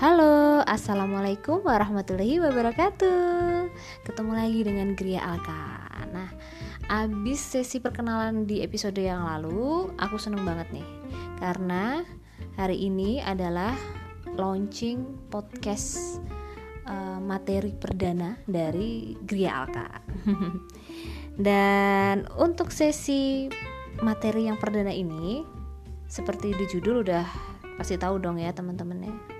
Halo, Assalamualaikum warahmatullahi wabarakatuh. Ketemu lagi dengan Gria Alka. Nah, abis sesi perkenalan di episode yang lalu Aku seneng banget nih. Karena hari ini adalah launching podcast uh, materi perdana dari Gria Alka. Dan untuk sesi materi yang perdana ini Seperti di judul udah pasti tahu dong ya teman-teman ya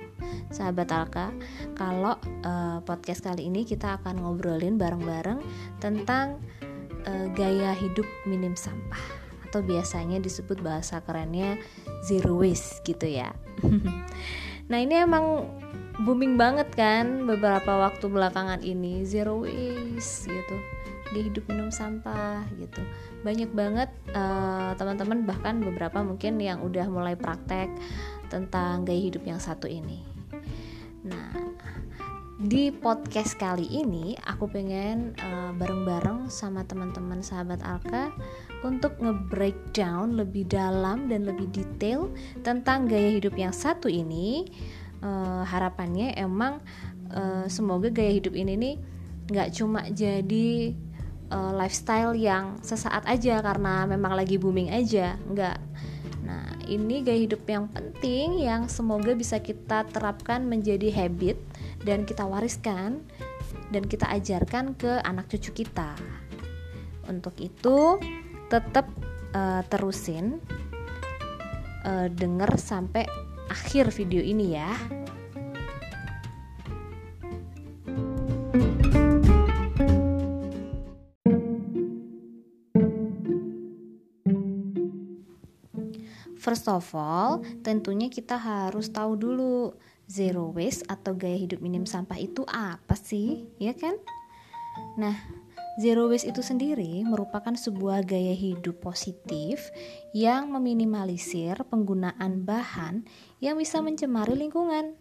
sahabat Alka kalau uh, podcast kali ini kita akan ngobrolin bareng-bareng tentang uh, gaya hidup minim sampah atau biasanya disebut bahasa kerennya zero waste gitu ya. nah ini emang booming banget kan beberapa waktu belakangan ini zero waste gitu dia hidup minum sampah gitu banyak banget uh, teman-teman bahkan beberapa mungkin yang udah mulai praktek tentang gaya hidup yang satu ini Nah, di podcast kali ini aku pengen uh, bareng-bareng sama teman-teman sahabat Alka untuk nge-breakdown lebih dalam dan lebih detail tentang gaya hidup yang satu ini. Uh, harapannya emang uh, semoga gaya hidup ini nih nggak cuma jadi uh, lifestyle yang sesaat aja karena memang lagi booming aja, nggak ini gaya hidup yang penting yang semoga bisa kita terapkan menjadi habit dan kita wariskan dan kita ajarkan ke anak cucu kita. Untuk itu, tetap uh, terusin uh, denger sampai akhir video ini ya. First of all, tentunya kita harus tahu dulu zero waste atau gaya hidup minim sampah itu apa sih, ya kan? Nah, zero waste itu sendiri merupakan sebuah gaya hidup positif yang meminimalisir penggunaan bahan yang bisa mencemari lingkungan.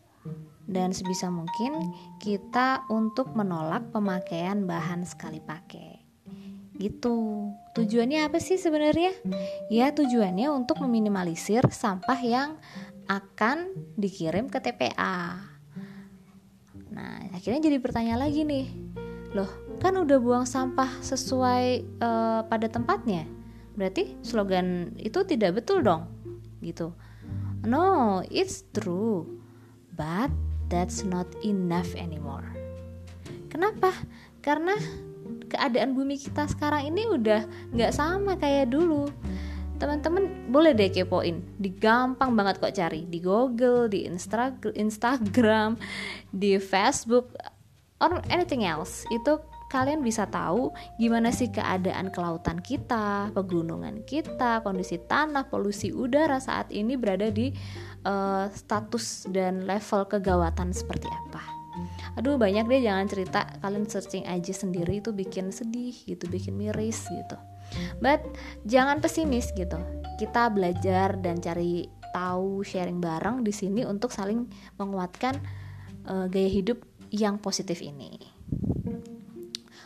Dan sebisa mungkin kita untuk menolak pemakaian bahan sekali pakai gitu. Tujuannya apa sih sebenarnya? Ya tujuannya untuk meminimalisir sampah yang akan dikirim ke TPA. Nah, akhirnya jadi pertanyaan lagi nih. Loh, kan udah buang sampah sesuai uh, pada tempatnya. Berarti slogan itu tidak betul dong. Gitu. No, it's true. But that's not enough anymore. Kenapa? Karena keadaan bumi kita sekarang ini udah nggak sama kayak dulu. Teman-teman boleh deh kepoin. Di gampang banget kok cari. Di Google di Instagram di Facebook or anything else. Itu kalian bisa tahu gimana sih keadaan kelautan kita, pegunungan kita, kondisi tanah, polusi udara saat ini berada di uh, status dan level kegawatan seperti apa aduh banyak deh jangan cerita. Kalian searching aja sendiri itu bikin sedih gitu bikin miris gitu. But jangan pesimis gitu. Kita belajar dan cari tahu sharing bareng di sini untuk saling menguatkan uh, gaya hidup yang positif ini.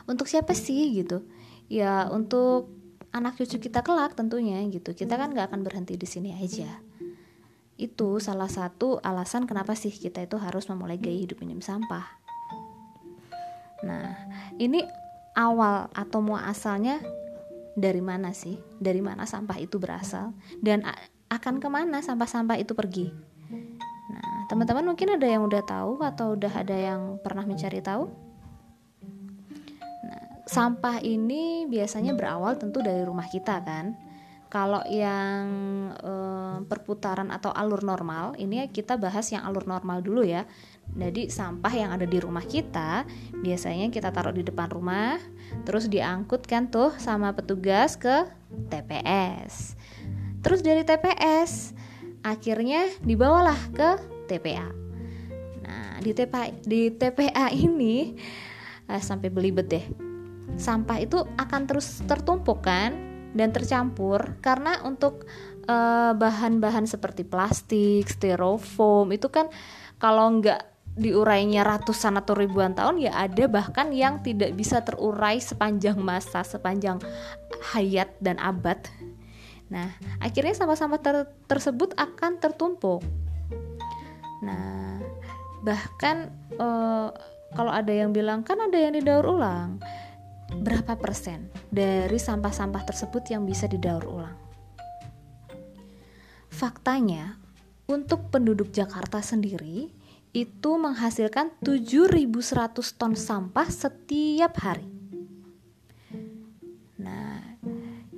Untuk siapa sih gitu? Ya untuk anak cucu kita kelak tentunya gitu. Kita kan nggak akan berhenti di sini aja. Itu salah satu alasan kenapa sih kita itu harus memulai gaya hidup minim sampah. Nah, ini awal atau asalnya dari mana sih? Dari mana sampah itu berasal dan akan ke mana sampah-sampah itu pergi? Nah, teman-teman mungkin ada yang udah tahu atau udah ada yang pernah mencari tahu? Nah, sampah ini biasanya berawal tentu dari rumah kita kan kalau yang eh, perputaran atau alur normal, ini kita bahas yang alur normal dulu ya. Jadi sampah yang ada di rumah kita biasanya kita taruh di depan rumah, terus diangkut kan tuh sama petugas ke TPS. Terus dari TPS akhirnya dibawalah ke TPA. Nah, di TPA di TPA ini eh, sampai belibet deh. Sampah itu akan terus tertumpuk kan dan tercampur karena untuk eh, bahan-bahan uh, seperti plastik, styrofoam itu kan kalau nggak diurainya ratusan atau ribuan tahun ya ada bahkan yang tidak bisa terurai sepanjang masa, sepanjang hayat dan abad. Nah, akhirnya sama-sama ter tersebut akan tertumpuk. Nah, bahkan uh, kalau ada yang bilang kan ada yang didaur ulang berapa persen dari sampah-sampah tersebut yang bisa didaur ulang faktanya untuk penduduk Jakarta sendiri itu menghasilkan 7.100 ton sampah setiap hari. Nah,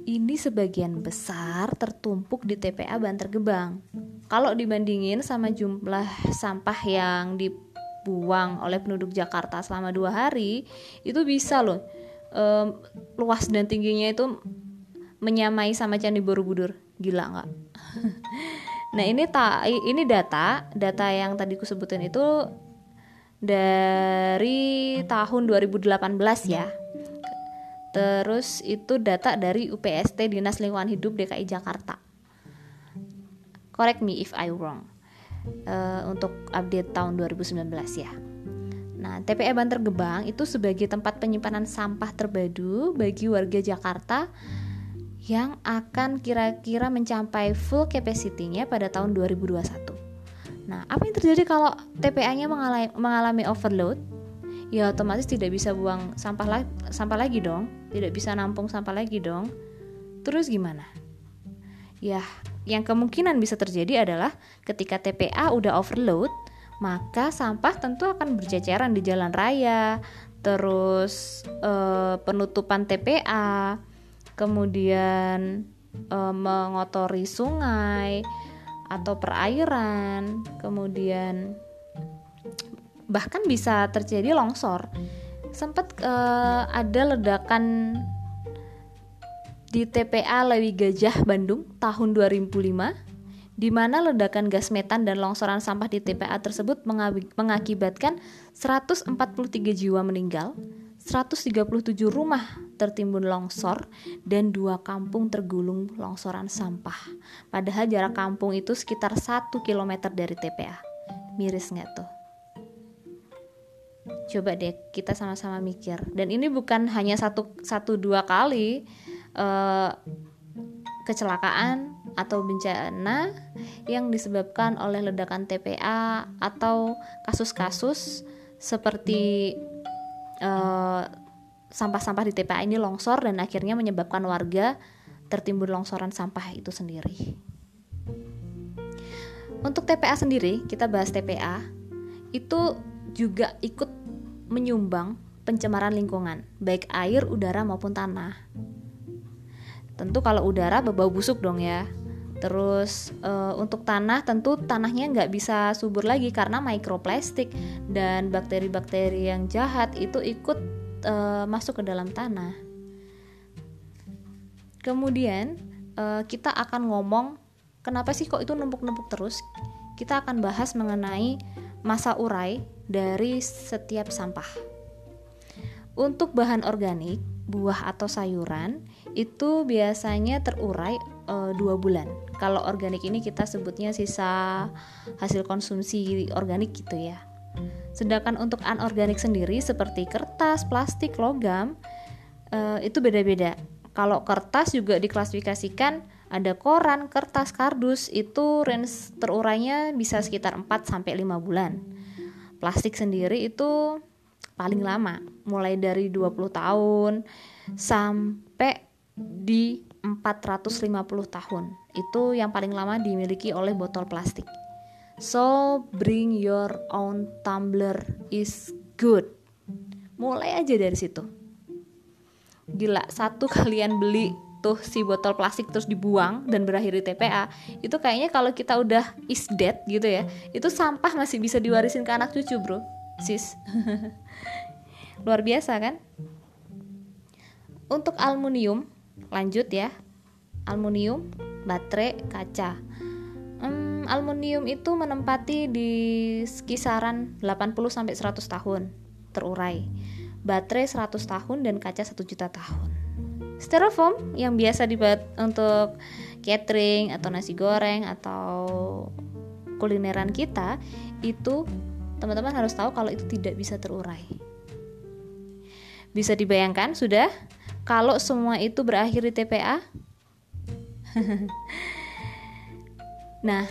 ini sebagian besar tertumpuk di TPA Bantar Gebang. Kalau dibandingin sama jumlah sampah yang dibuang oleh penduduk Jakarta selama dua hari, itu bisa loh um, luas dan tingginya itu menyamai sama Candi Borobudur. Gila nggak? Nah ini tak ini data data yang tadi ku sebutin itu dari tahun 2018 ya. Terus itu data dari UPST Dinas Lingkungan Hidup DKI Jakarta. Correct me if I wrong. Uh, untuk update tahun 2019 ya. Nah, TPE Bantar Gebang itu sebagai tempat penyimpanan sampah terpadu bagi warga Jakarta yang akan kira-kira mencapai full capacity-nya pada tahun 2021. Nah, apa yang terjadi kalau TPA-nya mengalami, mengalami overload? Ya otomatis tidak bisa buang sampah lagi, sampah lagi dong, tidak bisa nampung sampah lagi dong. Terus gimana? Ya, yang kemungkinan bisa terjadi adalah ketika TPA udah overload, maka sampah tentu akan berceceran di jalan raya, terus eh, penutupan TPA, kemudian e, mengotori sungai atau perairan, kemudian bahkan bisa terjadi longsor. Sempat e, ada ledakan di TPA Lewi Gajah Bandung tahun 2005 di mana ledakan gas metan dan longsoran sampah di TPA tersebut mengakibatkan 143 jiwa meninggal, 137 rumah tertimbun longsor dan dua kampung tergulung longsoran sampah. Padahal jarak kampung itu sekitar 1 km dari TPA. Miris nggak tuh? Coba deh kita sama-sama mikir. Dan ini bukan hanya satu satu dua kali uh, kecelakaan atau bencana yang disebabkan oleh ledakan TPA atau kasus-kasus seperti uh, sampah-sampah di TPA ini longsor dan akhirnya menyebabkan warga tertimbun longsoran sampah itu sendiri. Untuk TPA sendiri, kita bahas TPA, itu juga ikut menyumbang pencemaran lingkungan, baik air, udara maupun tanah. Tentu kalau udara berbau busuk dong ya. Terus e, untuk tanah tentu tanahnya nggak bisa subur lagi karena mikroplastik dan bakteri-bakteri yang jahat itu ikut uh, masuk ke dalam tanah. Kemudian uh, kita akan ngomong kenapa sih kok itu numpuk-numpuk terus? Kita akan bahas mengenai masa urai dari setiap sampah. Untuk bahan organik, buah atau sayuran itu biasanya terurai dua bulan. Kalau organik ini kita sebutnya sisa hasil konsumsi organik gitu ya. Sedangkan untuk anorganik sendiri seperti kertas, plastik, logam uh, itu beda-beda. Kalau kertas juga diklasifikasikan ada koran, kertas, kardus itu range terurainya bisa sekitar 4 sampai 5 bulan. Plastik sendiri itu paling lama, mulai dari 20 tahun sampai di 450 tahun. Itu yang paling lama dimiliki oleh botol plastik. So bring your own tumbler is good. Mulai aja dari situ. Gila, satu kalian beli tuh si botol plastik terus dibuang dan berakhir di TPA itu kayaknya kalau kita udah is dead gitu ya itu sampah masih bisa diwarisin ke anak cucu bro sis luar biasa kan untuk aluminium lanjut ya aluminium baterai kaca hmm, aluminium itu menempati di kisaran 80 sampai 100 tahun terurai. Baterai 100 tahun dan kaca 1 juta tahun. Styrofoam yang biasa dibuat untuk catering atau nasi goreng atau kulineran kita itu teman-teman harus tahu kalau itu tidak bisa terurai. Bisa dibayangkan sudah kalau semua itu berakhir di TPA? Nah,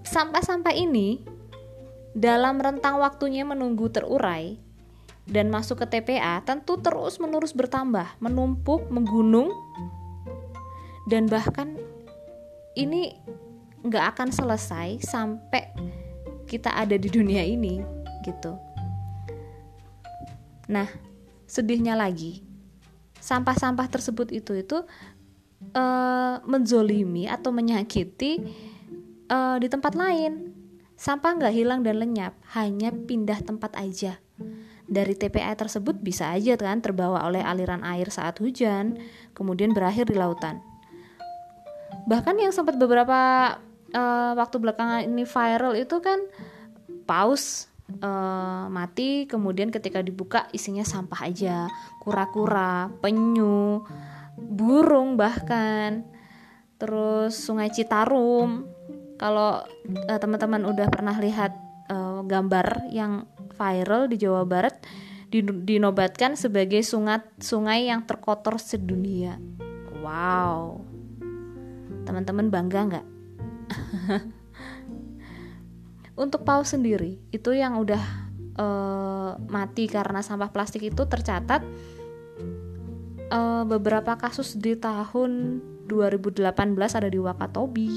sampah-sampah ini dalam rentang waktunya menunggu terurai dan masuk ke TPA tentu terus menerus bertambah, menumpuk, menggunung, dan bahkan ini nggak akan selesai sampai kita ada di dunia ini gitu. Nah, sedihnya lagi, sampah-sampah tersebut itu itu uh, menzolimi atau menyakiti uh, di tempat lain Sampah nggak hilang dan lenyap, hanya pindah tempat aja. Dari TPA tersebut bisa aja kan terbawa oleh aliran air saat hujan, kemudian berakhir di lautan. Bahkan yang sempat beberapa uh, waktu belakangan ini viral itu kan paus uh, mati, kemudian ketika dibuka isinya sampah aja, kura-kura, penyu, burung bahkan, terus sungai Citarum kalau uh, teman-teman udah pernah lihat uh, gambar yang viral di Jawa Barat dinobatkan sebagai sungat sungai yang terkotor sedunia. Wow. Teman-teman bangga nggak? Untuk paus sendiri, itu yang udah uh, mati karena sampah plastik itu tercatat uh, beberapa kasus di tahun 2018 ada di Wakatobi,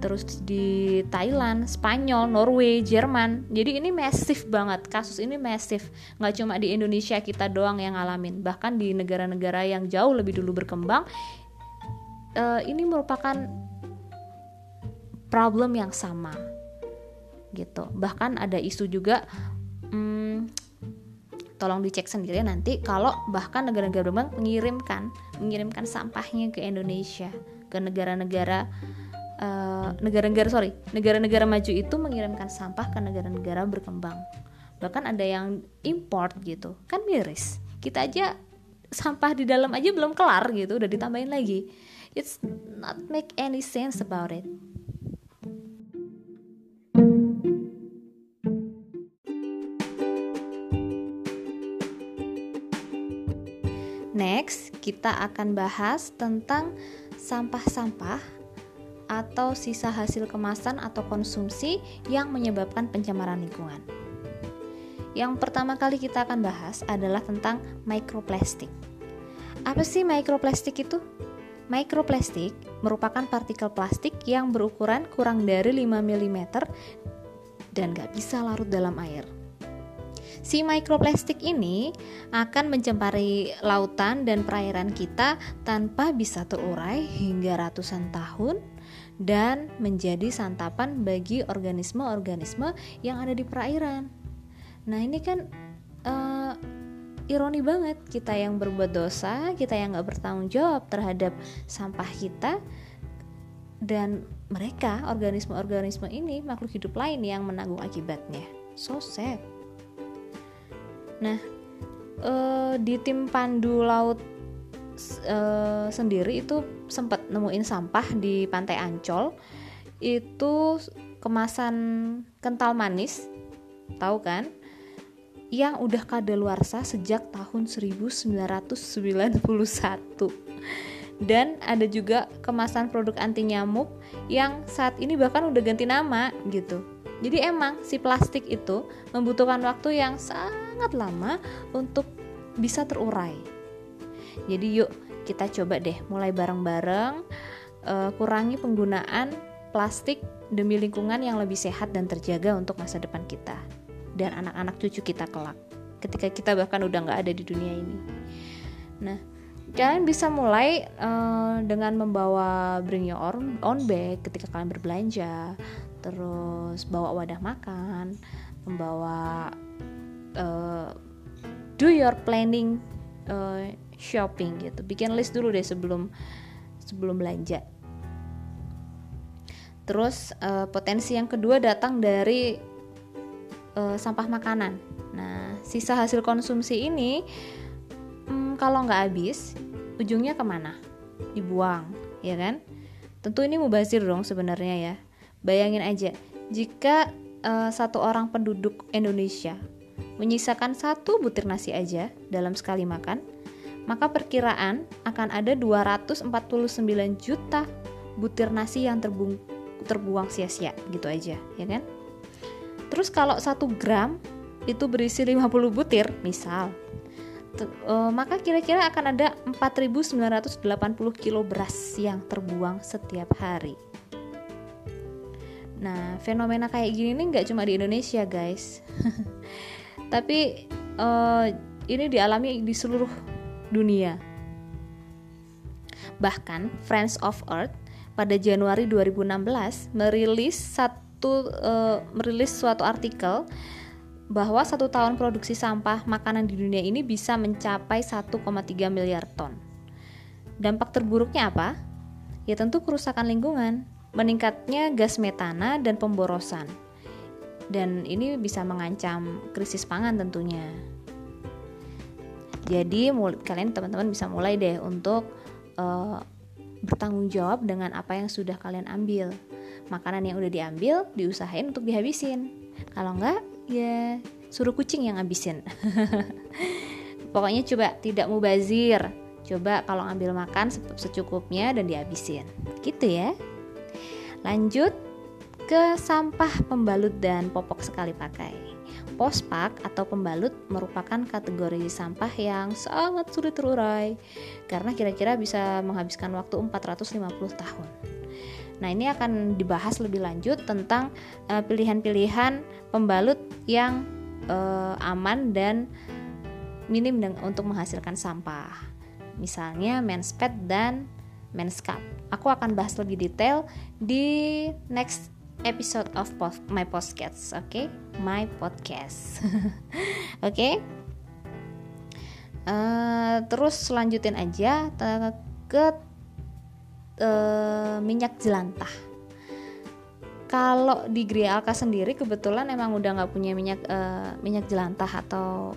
terus di Thailand, Spanyol, Norway, Jerman. Jadi ini masif banget, kasus ini masif. Nggak cuma di Indonesia kita doang yang ngalamin, bahkan di negara-negara yang jauh lebih dulu berkembang, uh, ini merupakan problem yang sama, gitu. Bahkan ada isu juga. Hmm, tolong dicek sendiri nanti kalau bahkan negara-negara berkembang mengirimkan mengirimkan sampahnya ke Indonesia ke negara-negara uh, negara-negara sorry negara-negara maju itu mengirimkan sampah ke negara-negara berkembang bahkan ada yang import gitu kan miris kita aja sampah di dalam aja belum kelar gitu udah ditambahin lagi it's not make any sense about it kita akan bahas tentang sampah-sampah atau sisa hasil kemasan atau konsumsi yang menyebabkan pencemaran lingkungan. Yang pertama kali kita akan bahas adalah tentang mikroplastik. Apa sih mikroplastik itu? Mikroplastik merupakan partikel plastik yang berukuran kurang dari 5 mm dan gak bisa larut dalam air. Si mikroplastik ini akan mencemari lautan dan perairan kita tanpa bisa terurai hingga ratusan tahun dan menjadi santapan bagi organisme-organisme yang ada di perairan. Nah, ini kan uh, ironi banget kita yang berbuat dosa, kita yang nggak bertanggung jawab terhadap sampah kita dan mereka organisme-organisme ini makhluk hidup lain yang menanggung akibatnya. So sad. Nah, uh, di tim pandu laut uh, sendiri itu sempat nemuin sampah di pantai Ancol. Itu kemasan kental manis, tahu kan? Yang udah kadaluarsa sejak tahun 1991. Dan ada juga kemasan produk anti nyamuk yang saat ini bahkan udah ganti nama gitu jadi emang si plastik itu membutuhkan waktu yang sangat lama untuk bisa terurai. Jadi yuk kita coba deh mulai bareng-bareng uh, kurangi penggunaan plastik demi lingkungan yang lebih sehat dan terjaga untuk masa depan kita dan anak-anak cucu kita kelak. Ketika kita bahkan udah nggak ada di dunia ini. Nah, kalian bisa mulai uh, dengan membawa bring your own, own bag ketika kalian berbelanja terus bawa wadah makan, membawa uh, do your planning uh, shopping gitu. Bikin list dulu deh sebelum sebelum belanja. Terus uh, potensi yang kedua datang dari uh, sampah makanan. Nah, sisa hasil konsumsi ini hmm, kalau nggak habis, ujungnya ke mana? Dibuang, ya kan? Tentu ini mubazir dong sebenarnya ya. Bayangin aja, jika uh, satu orang penduduk Indonesia menyisakan satu butir nasi aja dalam sekali makan, maka perkiraan akan ada 249 juta butir nasi yang terbung, terbuang sia-sia gitu aja, ya kan? terus kalau satu gram itu berisi 50 butir misal uh, maka kira-kira akan ada 4.980 kilo beras yang terbuang setiap hari. Nah, fenomena kayak gini nih nggak cuma di Indonesia, guys. Tapi uh, ini dialami di seluruh dunia. Bahkan Friends of Earth pada Januari 2016 merilis satu uh, merilis suatu artikel bahwa satu tahun produksi sampah makanan di dunia ini bisa mencapai 1,3 miliar ton. Dampak terburuknya apa? Ya tentu kerusakan lingkungan, meningkatnya gas metana dan pemborosan. Dan ini bisa mengancam krisis pangan tentunya. Jadi kalian teman-teman bisa mulai deh untuk uh, bertanggung jawab dengan apa yang sudah kalian ambil. Makanan yang udah diambil diusahain untuk dihabisin. Kalau enggak ya suruh kucing yang ngabisin pokoknya coba tidak mubazir coba kalau ambil makan secukupnya dan dihabisin gitu ya lanjut ke sampah pembalut dan popok sekali pakai Pospak atau pembalut merupakan kategori sampah yang sangat sulit terurai karena kira-kira bisa menghabiskan waktu 450 tahun. Nah, ini akan dibahas lebih lanjut tentang uh, pilihan-pilihan pembalut yang uh, aman dan minim untuk menghasilkan sampah. Misalnya menspet dan menskap. Aku akan bahas lebih detail di next episode of my podcast, oke? Okay? My podcast. oke? okay? Uh, terus lanjutin aja ke uh, minyak jelantah kalau di Gria Alka sendiri kebetulan emang udah nggak punya minyak uh, minyak jelantah atau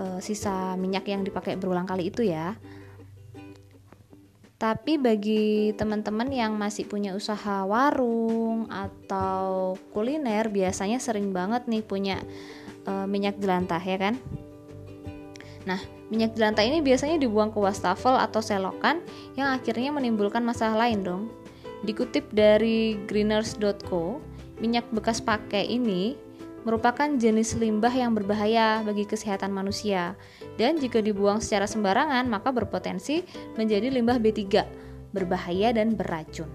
uh, sisa minyak yang dipakai berulang kali itu ya tapi bagi teman-teman yang masih punya usaha warung atau kuliner biasanya sering banget nih punya uh, minyak jelantah ya kan Nah, minyak jelantah ini biasanya dibuang ke wastafel atau selokan yang akhirnya menimbulkan masalah lain dong. Dikutip dari greeners.co, minyak bekas pakai ini merupakan jenis limbah yang berbahaya bagi kesehatan manusia dan jika dibuang secara sembarangan maka berpotensi menjadi limbah B3, berbahaya dan beracun.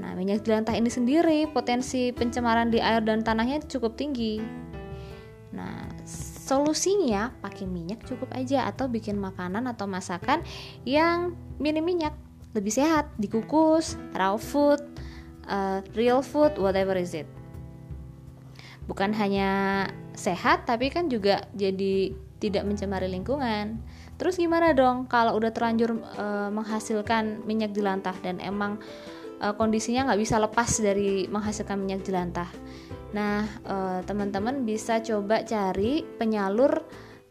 Nah, minyak jelantah ini sendiri potensi pencemaran di air dan tanahnya cukup tinggi. Nah, Solusinya pakai minyak cukup aja atau bikin makanan atau masakan yang minim minyak, lebih sehat, dikukus, raw food, uh, real food, whatever is it. Bukan hanya sehat tapi kan juga jadi tidak mencemari lingkungan. Terus gimana dong kalau udah terlanjur uh, menghasilkan minyak jelantah dan emang uh, kondisinya nggak bisa lepas dari menghasilkan minyak jelantah? Nah, uh, teman-teman bisa coba cari penyalur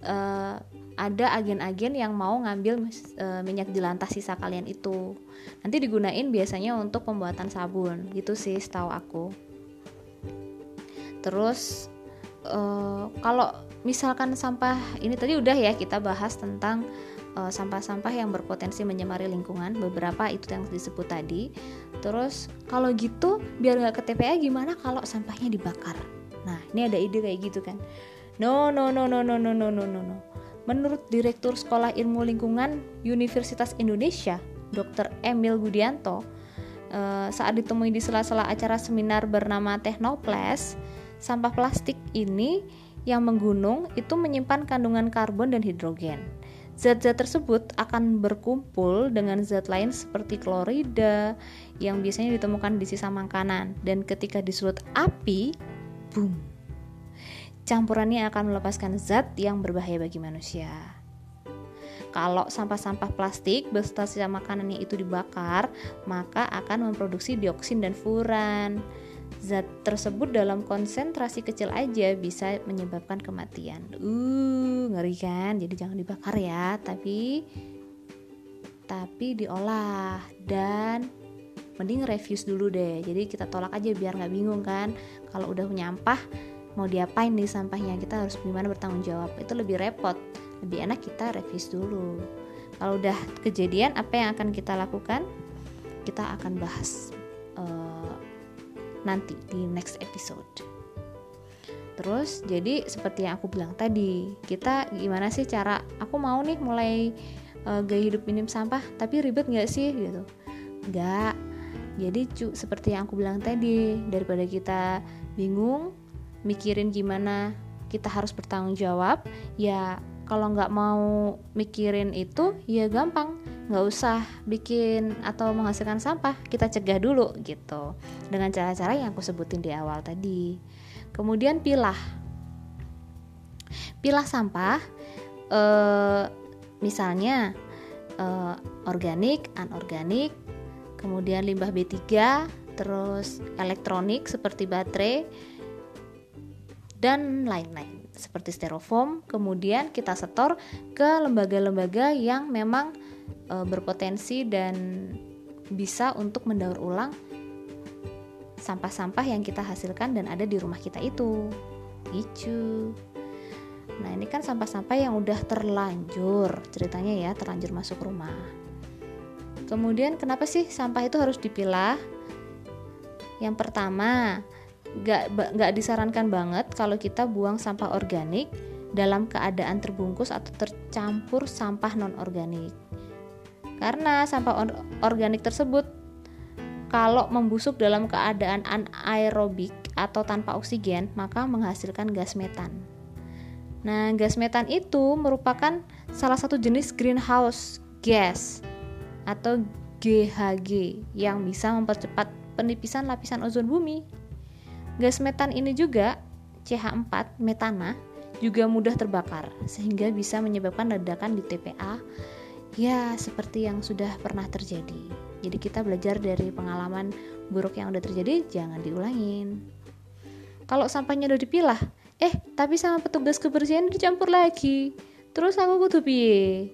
uh, ada agen-agen yang mau ngambil uh, minyak jelantah sisa kalian itu. Nanti digunain biasanya untuk pembuatan sabun, gitu sih setahu aku. Terus uh, kalau misalkan sampah ini tadi udah ya kita bahas tentang Eh, sampah-sampah yang berpotensi menyemari lingkungan beberapa itu yang disebut tadi. Terus kalau gitu biar nggak ke TPA gimana kalau sampahnya dibakar? Nah ini ada ide kayak gitu kan. No no no no no no no no no menurut Direktur Sekolah Ilmu Lingkungan Universitas Indonesia Dr. Emil Budianto eh, saat ditemui di sela-sela acara seminar bernama Technoplas sampah plastik ini yang menggunung itu menyimpan kandungan karbon dan hidrogen Zat-zat tersebut akan berkumpul dengan zat lain seperti klorida yang biasanya ditemukan di sisa makanan dan ketika disulut api, boom. Campurannya akan melepaskan zat yang berbahaya bagi manusia. Kalau sampah-sampah plastik beserta sisa makanannya itu dibakar, maka akan memproduksi dioksin dan furan zat tersebut dalam konsentrasi kecil aja bisa menyebabkan kematian. Uh, ngeri kan? Jadi jangan dibakar ya, tapi tapi diolah dan mending reviews dulu deh. Jadi kita tolak aja biar nggak bingung kan. Kalau udah nyampah mau diapain nih sampahnya kita harus gimana bertanggung jawab itu lebih repot lebih enak kita reviews dulu kalau udah kejadian apa yang akan kita lakukan kita akan bahas uh, nanti di next episode. Terus jadi seperti yang aku bilang tadi, kita gimana sih cara aku mau nih mulai uh, gaya hidup minim sampah, tapi ribet nggak sih gitu? Nggak. Jadi cu, seperti yang aku bilang tadi, daripada kita bingung mikirin gimana kita harus bertanggung jawab, ya kalau nggak mau mikirin itu ya gampang nggak usah bikin atau menghasilkan sampah kita cegah dulu gitu. Dengan cara-cara yang aku sebutin di awal tadi. Kemudian pilah. Pilah sampah eh, misalnya eh, organik anorganik kemudian limbah B3 terus elektronik seperti baterai dan lain-lain seperti styrofoam. Kemudian kita setor ke lembaga-lembaga yang memang e, berpotensi dan bisa untuk mendaur ulang sampah-sampah yang kita hasilkan dan ada di rumah kita itu. Gitu. Nah, ini kan sampah-sampah yang udah terlanjur ceritanya ya, terlanjur masuk rumah. Kemudian kenapa sih sampah itu harus dipilah? Yang pertama, gak, gak disarankan banget kalau kita buang sampah organik dalam keadaan terbungkus atau tercampur sampah non-organik. Karena sampah organik tersebut kalau membusuk dalam keadaan anaerobik atau tanpa oksigen, maka menghasilkan gas metan. Nah, gas metan itu merupakan salah satu jenis greenhouse gas atau GHG yang bisa mempercepat penipisan lapisan ozon bumi. Gas metan ini juga CH4 metana juga mudah terbakar sehingga bisa menyebabkan ledakan di TPA ya seperti yang sudah pernah terjadi. Jadi kita belajar dari pengalaman buruk yang udah terjadi, jangan diulangin. Kalau sampahnya udah dipilah, eh tapi sama petugas kebersihan dicampur lagi. Terus aku kudu piye?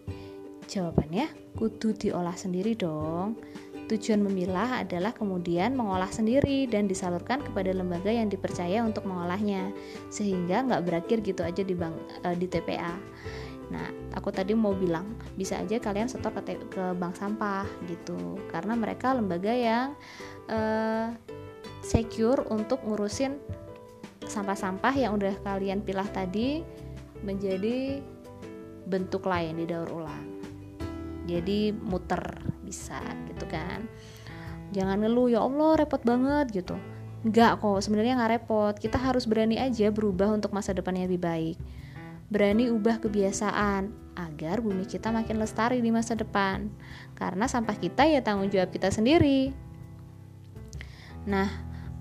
Jawabannya kudu diolah sendiri dong. Tujuan memilah adalah kemudian mengolah sendiri dan disalurkan kepada lembaga yang dipercaya untuk mengolahnya, sehingga nggak berakhir gitu aja di bank e, di TPA. Nah, aku tadi mau bilang bisa aja kalian setor ke, ke bank sampah gitu, karena mereka lembaga yang uh, secure untuk ngurusin sampah-sampah yang udah kalian pilah tadi menjadi bentuk lain di daur ulang. Jadi muter bisa gitu kan. Jangan ngeluh ya Allah repot banget gitu. Enggak kok, sebenarnya nggak repot. Kita harus berani aja berubah untuk masa depan yang lebih baik berani ubah kebiasaan agar bumi kita makin lestari di masa depan. Karena sampah kita ya tanggung jawab kita sendiri. Nah,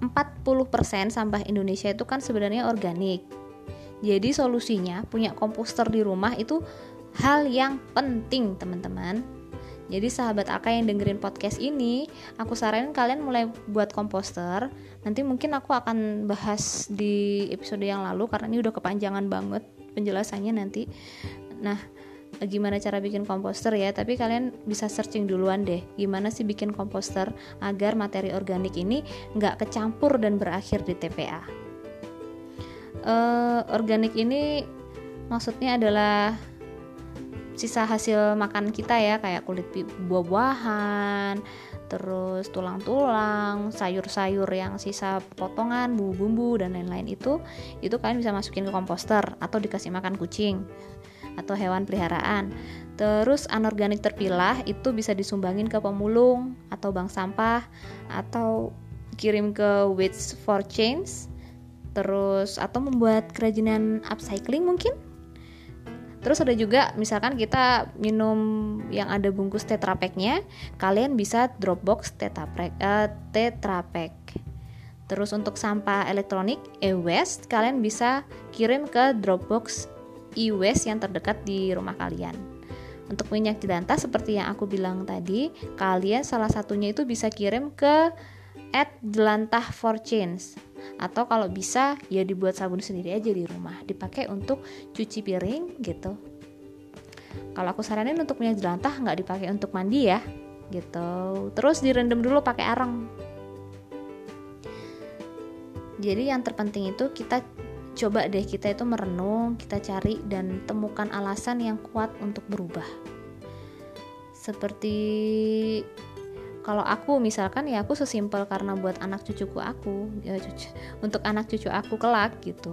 40% sampah Indonesia itu kan sebenarnya organik. Jadi solusinya punya komposter di rumah itu hal yang penting, teman-teman. Jadi sahabat Aka yang dengerin podcast ini, aku saranin kalian mulai buat komposter. Nanti mungkin aku akan bahas di episode yang lalu karena ini udah kepanjangan banget penjelasannya nanti. Nah gimana cara bikin komposter ya? Tapi kalian bisa searching duluan deh gimana sih bikin komposter agar materi organik ini nggak kecampur dan berakhir di TPA uh, eh, organik ini maksudnya adalah sisa hasil makan kita ya kayak kulit buah-buahan terus tulang-tulang, sayur-sayur yang sisa potongan, bumbu-bumbu dan lain-lain itu itu kalian bisa masukin ke komposter atau dikasih makan kucing atau hewan peliharaan. Terus anorganik terpilah itu bisa disumbangin ke pemulung atau bank sampah atau kirim ke Waste for Change terus atau membuat kerajinan upcycling mungkin Terus ada juga misalkan kita minum yang ada bungkus Tetra Pak-nya, kalian bisa Dropbox Tetra Pak. Uh, Tetra Pak. Terus untuk sampah elektronik e-waste kalian bisa kirim ke Dropbox e-waste yang terdekat di rumah kalian. Untuk minyak jelantah seperti yang aku bilang tadi, kalian salah satunya itu bisa kirim ke at jelantah for change atau kalau bisa ya dibuat sabun sendiri aja di rumah. Dipakai untuk cuci piring gitu. Kalau aku saranin untuk minyak jelantah nggak dipakai untuk mandi ya gitu. Terus direndam dulu pakai arang. Jadi yang terpenting itu kita coba deh kita itu merenung kita cari dan temukan alasan yang kuat untuk berubah. Seperti kalau aku misalkan ya aku sesimpel karena buat anak cucuku aku ya cucu untuk anak cucu aku kelak gitu.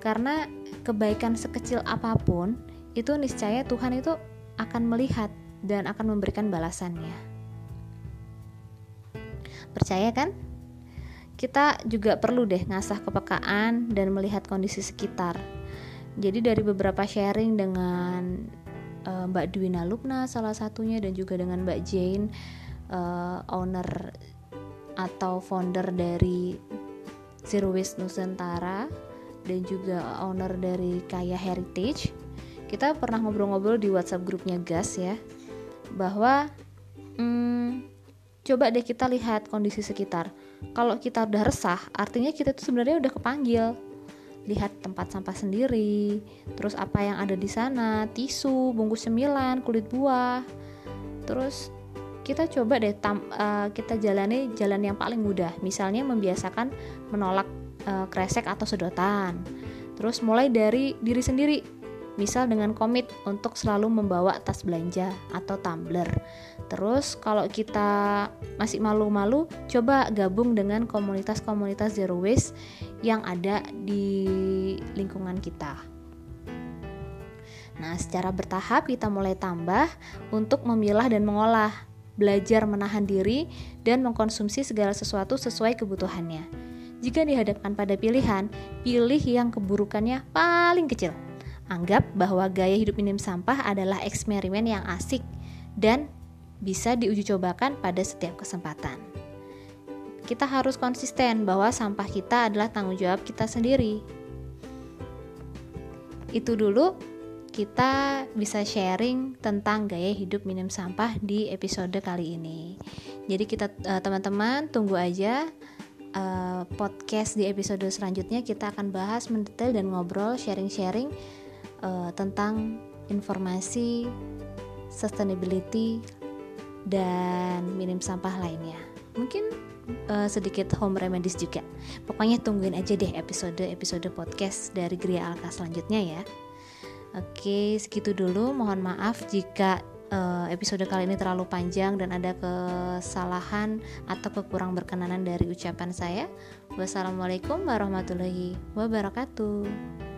Karena kebaikan sekecil apa pun itu niscaya Tuhan itu akan melihat dan akan memberikan balasannya. Percaya kan? Kita juga perlu deh ngasah kepekaan dan melihat kondisi sekitar. Jadi dari beberapa sharing dengan uh, Mbak Dwina Lupna salah satunya dan juga dengan Mbak Jane uh, owner atau founder dari Zero Waste Nusantara dan juga owner dari Kaya Heritage. Kita pernah ngobrol-ngobrol di WhatsApp grupnya Gas ya bahwa hmm, coba deh kita lihat kondisi sekitar. Kalau kita udah resah artinya kita tuh sebenarnya udah kepanggil lihat tempat sampah sendiri, terus apa yang ada di sana, tisu, bungkus cemilan, kulit buah. Terus kita coba deh tam, uh, kita jalani jalan yang paling mudah, misalnya membiasakan menolak uh, kresek atau sedotan. Terus mulai dari diri sendiri, misal dengan komit untuk selalu membawa tas belanja atau tumbler. Terus kalau kita masih malu-malu, coba gabung dengan komunitas-komunitas zero waste yang ada di lingkungan kita. Nah, secara bertahap kita mulai tambah untuk memilah dan mengolah, belajar menahan diri dan mengkonsumsi segala sesuatu sesuai kebutuhannya. Jika dihadapkan pada pilihan, pilih yang keburukannya paling kecil Anggap bahwa gaya hidup minim sampah adalah eksperimen yang asik dan bisa diuji cobakan pada setiap kesempatan. Kita harus konsisten bahwa sampah kita adalah tanggung jawab kita sendiri. Itu dulu kita bisa sharing tentang gaya hidup minim sampah di episode kali ini. Jadi kita eh, teman-teman tunggu aja uh, podcast di episode selanjutnya kita akan bahas mendetail dan ngobrol sharing-sharing uh, tentang informasi sustainability dan minim sampah lainnya. Mungkin uh, sedikit home remedies juga. Pokoknya tungguin aja deh episode-episode podcast dari Gria Alka selanjutnya ya. Oke, segitu dulu. Mohon maaf jika uh, episode kali ini terlalu panjang dan ada kesalahan atau kekurang berkenanan dari ucapan saya. Wassalamualaikum warahmatullahi wabarakatuh.